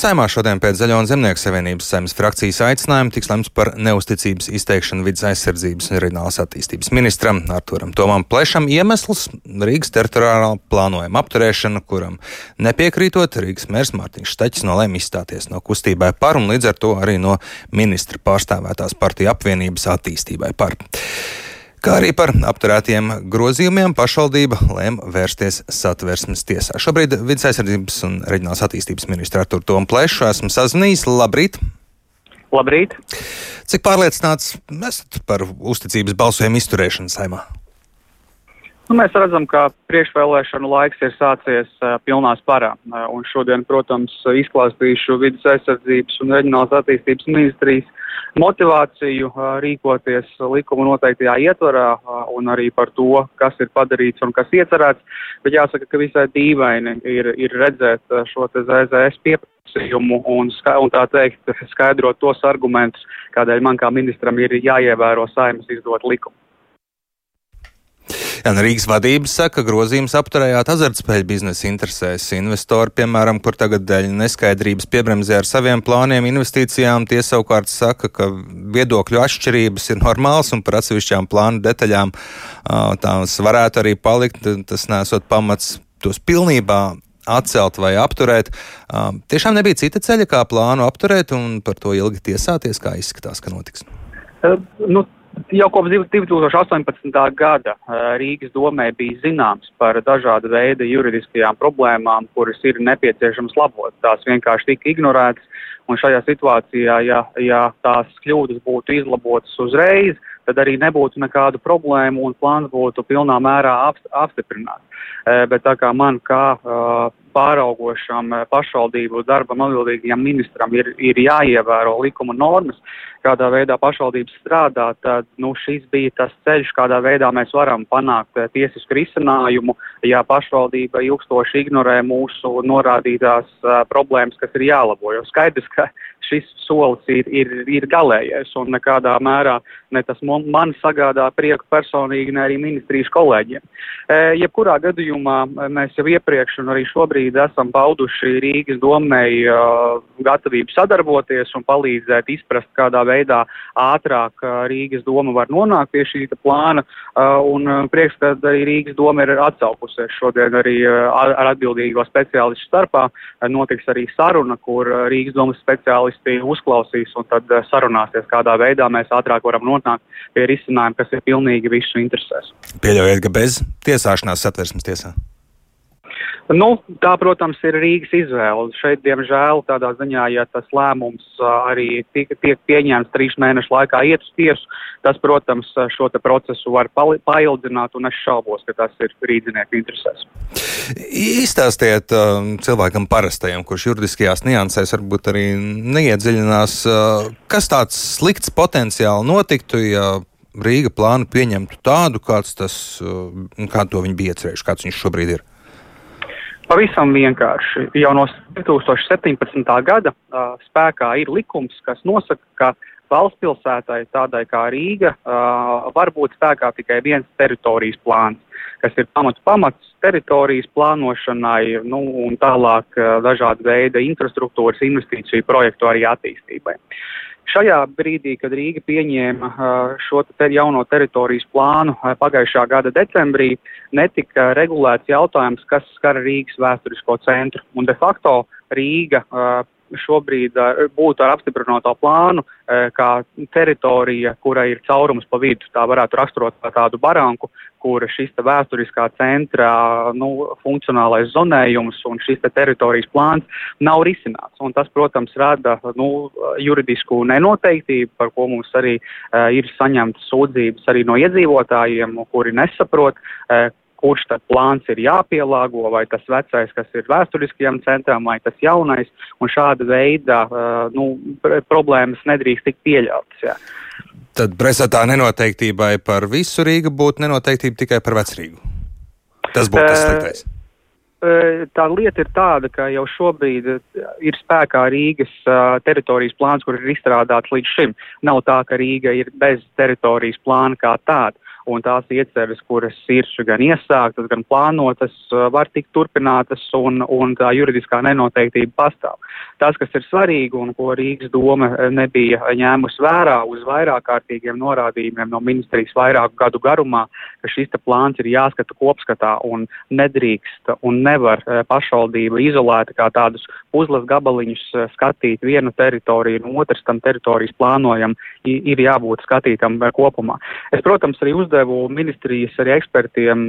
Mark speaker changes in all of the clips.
Speaker 1: Saimā šodien pēc Zaļo un Zemnieku savienības saimnes frakcijas aicinājuma tiks lemts par neusticības izteikšanu vidas aizsardzības un reģionālās attīstības ministram Arturam Tomam Plešam iemesls Rīgas teritoriālā plānojuma apturēšana, kuram nepiekrītot Rīgas mērs Mārtiņš Šteķis nolēma izstāties no kustībai par un līdz ar to arī no ministra pārstāvētās partiju apvienības attīstībai par. Kā arī par apturētiem grozījumiem pašvaldība lēma vērsties satversmes tiesā. Šobrīd vidus aizsardzības un reģionālās attīstības ministra Artur Tomu Plešu esmu sazvanījis. Labrīt!
Speaker 2: Labrīt!
Speaker 1: Cik pārliecināts esat par uzticības balsojumu izturēšanu saimā?
Speaker 2: Nu, mēs redzam, ka priekšvēlēšanu laiks ir sācies uh, pilnā sparā. Uh, un šodien, protams, izklāstīšu vidus aizsardzības un reģionālās attīstības ministrijas motivāciju uh, rīkoties likuma noteiktajā ietvarā uh, un arī par to, kas ir padarīts un kas iecerēts. Bet jāsaka, ka visai dīvaini ir, ir redzēt uh, šo ZZS pieprasījumu un, un tā teikt skaidrot tos argumentus, kādēļ man kā ministram ir jāievēro saimas izdot likumu.
Speaker 1: Jā, Rīgas vadības saka, ka grozījums apturējāt azartspēļu biznesa interesēs. Investori, piemēram, kur tagad dēļ neskaidrības piebremzē ar saviem plāniem investīcijām, tie savukārt saka, ka viedokļu atšķirības ir normāls un par atsevišķām plānu detaļām tās varētu arī palikt. Tas nesot pamats tos pilnībā atcelt vai apturēt. Tiešām nebija cita ceļa, kā plānu apturēt un par to ilgi tiesāties, kā izskatās, ka notiks.
Speaker 2: Uh, nu, Jau kopš 2018. gada Rīgas domē bija zināms par dažādu veidu juridiskajām problēmām, kuras ir nepieciešams labot. Tās vienkārši tika ignorētas, un šajā situācijā, ja, ja tās kļūdas būtu izlabotas uzreiz, tad arī nebūtu nekādu problēmu un plāns būtu pilnā mērā apstiprināts. Bet tā kā man kā pāraugošam pašvaldību darbam atbildīgajam ministram ir, ir jāievēro likuma normas, kādā veidā pašvaldības strādā, tad nu, šis bija tas ceļš, kādā veidā mēs varam panākt tiesisku risinājumu, ja pašvaldība ilgstoši ignorē mūsu norādītās uh, problēmas, kas ir jālabo. Jo skaidrs, ka šis solis ir, ir, ir galējais un nekādā mērā ne tas man sagādā prieku personīgi, ne arī ministrijas kolēģiem. E, jebkurā gadījumā mēs jau iepriekš un arī šobrīd esam pauduši Rīgas domnei uh, gatavību sadarboties un palīdzēt izprast, kādā veidā ātrāk uh, Rīgas doma var nonākt pie šī plāna. Uh, un prieks, ka arī Rīgas doma ir atsaukusies šodien arī ar, ar atbildīgo speciālistu starpā. Notiks arī saruna, kur Rīgas domas speciālisti uzklausīs un tad sarunāsies, kādā veidā mēs ātrāk varam nonākt pie risinājuma, kas ir pilnīgi visu interesēs.
Speaker 1: Pieļaujiet, ka bez tiesāšanās satversmes tiesā.
Speaker 2: Nu, tā, protams, ir Rīgas izvēle. Šeit, diemžēl, tādā ziņā, ja tas lēmums arī tiek, tiek pieņemts trīs mēnešu laikā iet uz tiesu, tas, protams, šo procesu var paildzināt, un es šaubos, ka tas ir rīdzinieku interesēs.
Speaker 1: Izstāstiet cilvēkam parastajam, kurš juridiskajās niansēs varbūt arī neiedziļinās, kas tāds slikts potenciāli notiktu, ja Rīga plānu pieņemtu tādu, kāds tas, kā to viņi bija iecerējuši, kāds viņš šobrīd ir.
Speaker 2: Pavisam vienkārši. Jau no 2017. gada uh, spēkā ir likums, kas nosaka, ka valsts pilsētai, tādai kā Rīga, uh, var būt spēkā tikai viens teritorijas plāns, kas ir pamats pamats teritorijas plānošanai nu, un tālāk uh, dažādu veidu infrastruktūras investīciju projektu arī attīstībai. Šajā brīdī, kad Rīga pieņēma šo te jauno teritorijas plānu pagājušā gada decembrī, netika regulēts jautājums, kas skar Rīgas vēsturisko centru. Un de facto Rīga šobrīd būtu ar apstiprināto plānu kā teritorija, kura ir caurums pa vidu. Tā varētu raksturot kā tādu baranku, kur šis vēsturiskā centra nu, funkcionālais zonējums un šis te teritorijas plāns nav risināts. Un tas, protams, rada nu, juridisku nenoteiktību, par ko mums arī uh, ir saņemtas sūdzības arī no iedzīvotājiem, kuri nesaprot, uh, kurš tad plāns ir jāpielāgo, vai tas vecais, kas ir vēsturiskajam centram, vai tas jaunais, un šāda veida uh, nu, problēmas nedrīkst tikt pieļautas. Jā.
Speaker 1: Tad pretstatā nenoteiktībai par visu Rīgu būtu nenoteiktība tikai par vecrīgu. Tas būtu tas sliktais.
Speaker 2: Tā lieta ir tāda, ka jau šobrīd ir spēkā Rīgas teritorijas plāns, kur ir izstrādāts līdz šim. Nav tā, ka Rīga ir bez teritorijas plāna kā tāda. Un tās ieceres, kuras ir gan iesāktas, gan plānotas, var tikt turpinātas, un, un tā juridiskā nenoteiktība pastāv. Tas, kas ir svarīgi un ko Rīgas doma nebija ņēmusi vērā uz vairāk kārtīgiem norādījumiem no ministrijas vairāku gadu garumā, ka šis plāns ir jāskata kopskatā un nedrīkst un nevar pašvaldība izolēti kā tādus puzles gabaliņus skatīt vienu teritoriju un otrs tam teritorijas plānojam, ir jābūt skatītam kopumā. Es, protams, arī uzdevu ministrijas arī ekspertiem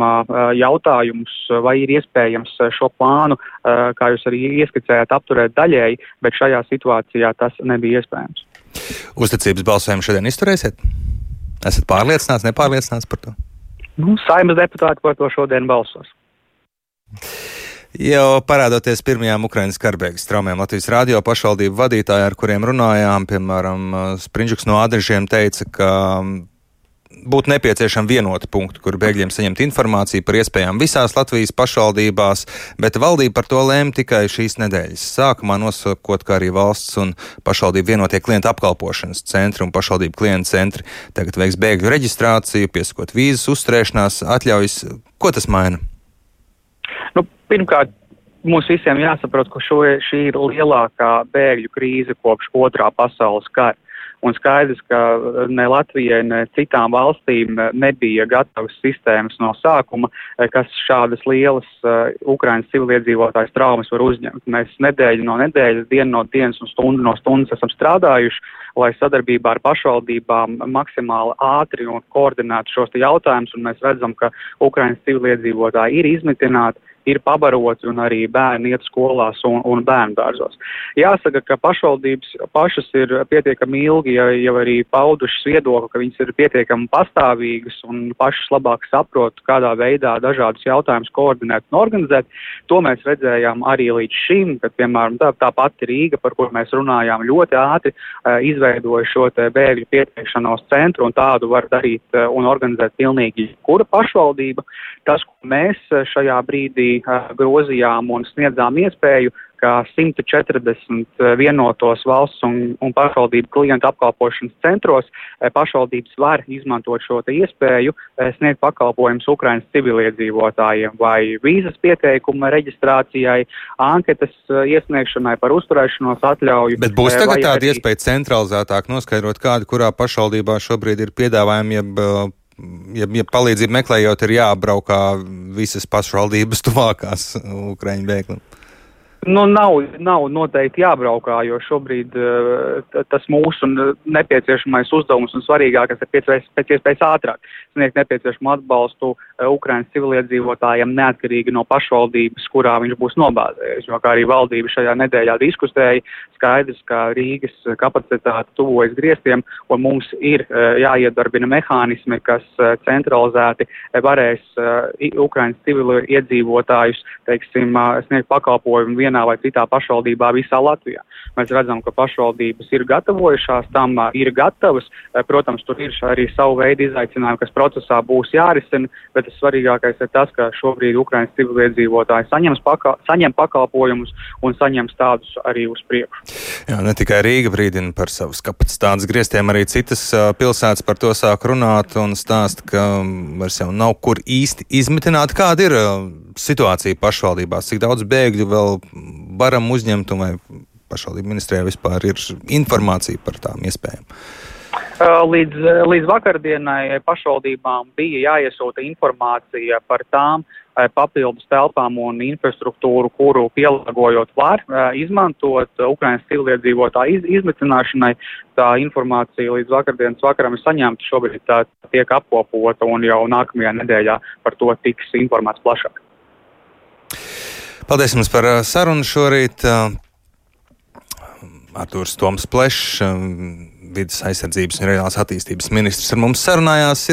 Speaker 2: jautājumus, vai ir iespējams šo plānu, kā jūs arī ieskicējāt, apturēt daļēji, bet šajā situācijā tas nebija iespējams.
Speaker 1: Uzticības balsojumu šodien izturēsiet? Esat pārliecināts, nepārliecināts par to?
Speaker 2: Nu, Saimas deputāti par to šodien balsos.
Speaker 1: Jau parādoties pirmajām Ukraiņas karbēgas traumēm, Latvijas radio pašvaldību vadītāji, ar kuriem runājām, piemēram, Sprinčuks no Adrižiem, teica, ka būtu nepieciešama vienota punkta, kur bēgļiem saņemt informāciju par iespējām visās Latvijas pašvaldībās, bet valdība par to lēma tikai šīs nedēļas sākumā, nosakot, ka arī valsts un pašvaldību vienotie klientu apkalpošanas centri un pašvaldību klientu centri tagad veiks bēgļu reģistrāciju, piesakot vīzas uzturēšanās atļaujas. Ko tas maina?
Speaker 2: Nu, pirmkārt, mums visiem jāsaprot, ka šo, šī ir lielākā bēgļu krīze kopš otrā pasaules kara. Un skaidrs, ka ne Latvijai, ne citām valstīm nebija gatavas sistēmas no sākuma, kas šādas lielas uh, Ukrainas civiliedzīvotājs traumas var uzņemt. Mēs nedēļu no nedēļas, dienu no dienas un stundu no stundas esam strādājuši, lai sadarbībā ar pašvaldībām maksimāli ātri un koordinētu šos jautājumus, un mēs redzam, ka Ukrainas civiliedzīvotāji ir izmitināti ir pabaroti un arī bērni iet skolās un, un bērnu dārzos. Jāsaka, ka pašvaldības pašas ir pietiekami ilgi jau, jau arī paudušas viedokli, ka viņas ir pietiekami pastāvīgas un pašas labāk saprot, kādā veidā dažādus jautājumus koordinēt un organizēt. To mēs redzējām arī līdz šim, kad, piemēram, tā, tā pati Rīga, par kur mēs runājām, ļoti ātri uh, izveidoja šo bēgļu pieteikšanos centru un tādu var darīt uh, un organizēt pilnīgi kura pašvaldība. Tas, ko mēs šajā brīdī grozījām un sniedzām iespēju, ka 140 vienotos valsts un, un pašvaldību klientu apkalpošanas centros pašvaldības var izmantot šo iespēju sniegt pakalpojumus Ukrainas civiliedzīvotājiem vai vīzas pieteikuma reģistrācijai, anketas iesniegšanai par uzturēšanos atļauju.
Speaker 1: Bet būs tagad tāda arī... iespēja centralizētāk noskaidrot, kāda kurā pašvaldībā šobrīd ir piedāvājumi, jeb ja, ja palīdzību meklējot, ir jāapbraukā visas pašvaldības tuvākās Ukraiņu bēgļiem?
Speaker 2: Nu, nav, nav noteikti jābraukā, jo šobrīd uh, tas mūsu nepieciešamais uzdevums un svarīgākais ir pēc, iespējas ātrāk sniegt nepieciešamu atbalstu uh, Ukrainas civiliedzīvotājiem neatkarīgi no pašvaldības, kurā viņš būs nobāzējies. Jo kā arī valdība šajā nedēļā diskusēja, skaidrs, ka Rīgas kapacitāte tuvojas griestiem un mums ir uh, jāiedarbina mehānismi, kas centralizēti varēs Ukrainas civiliedzīvotājus, teiksim, sniegt pakalpojumu vienā vai citā pašvaldībā visā Latvijā. Mēs redzam, ka pašvaldības ir gatavojušās tam, ir gatavas. Protams, tur ir arī savu veidu izaicinājumi, kas procesā būs jārisina, bet tas svarīgākais ir tas, ka šobrīd Ukraiņas civiliedzīvotāji saņems pakal, saņem pakalpojumus un saņems tādus arī uz priekšu.
Speaker 1: Jā, ne tikai Rīga brīdina par savas kapacitātes grieztiem, arī citas pilsētas par to sāk runāt un stāst, ka vairs jau nav kur īsti izmitināt. Kāda ir situācija pašvaldībās, cik daudz bēgļu vēl varam uzņemt, un vai pašvaldību ministrijā vispār ir informācija par tām iespējām?
Speaker 2: Līdz, līdz vakardienai pašvaldībām bija jāiesūta informācija par tām papildus telpām un infrastruktūru, kuru pielāgojot var izmantot Ukrainas civiliedzīvotāju iz, izmitināšanai. Tā informācija līdz vakardienas vakaram ir saņemta, šobrīd tā tiek apkopota un jau nākamajā nedēļā par to tiks informēts plašāk.
Speaker 1: Paldies jums par sarunu šorīt. Artūrs Toms Plešs, vidas aizsardzības un reģionālās attīstības ministrs ar mums sarunājās.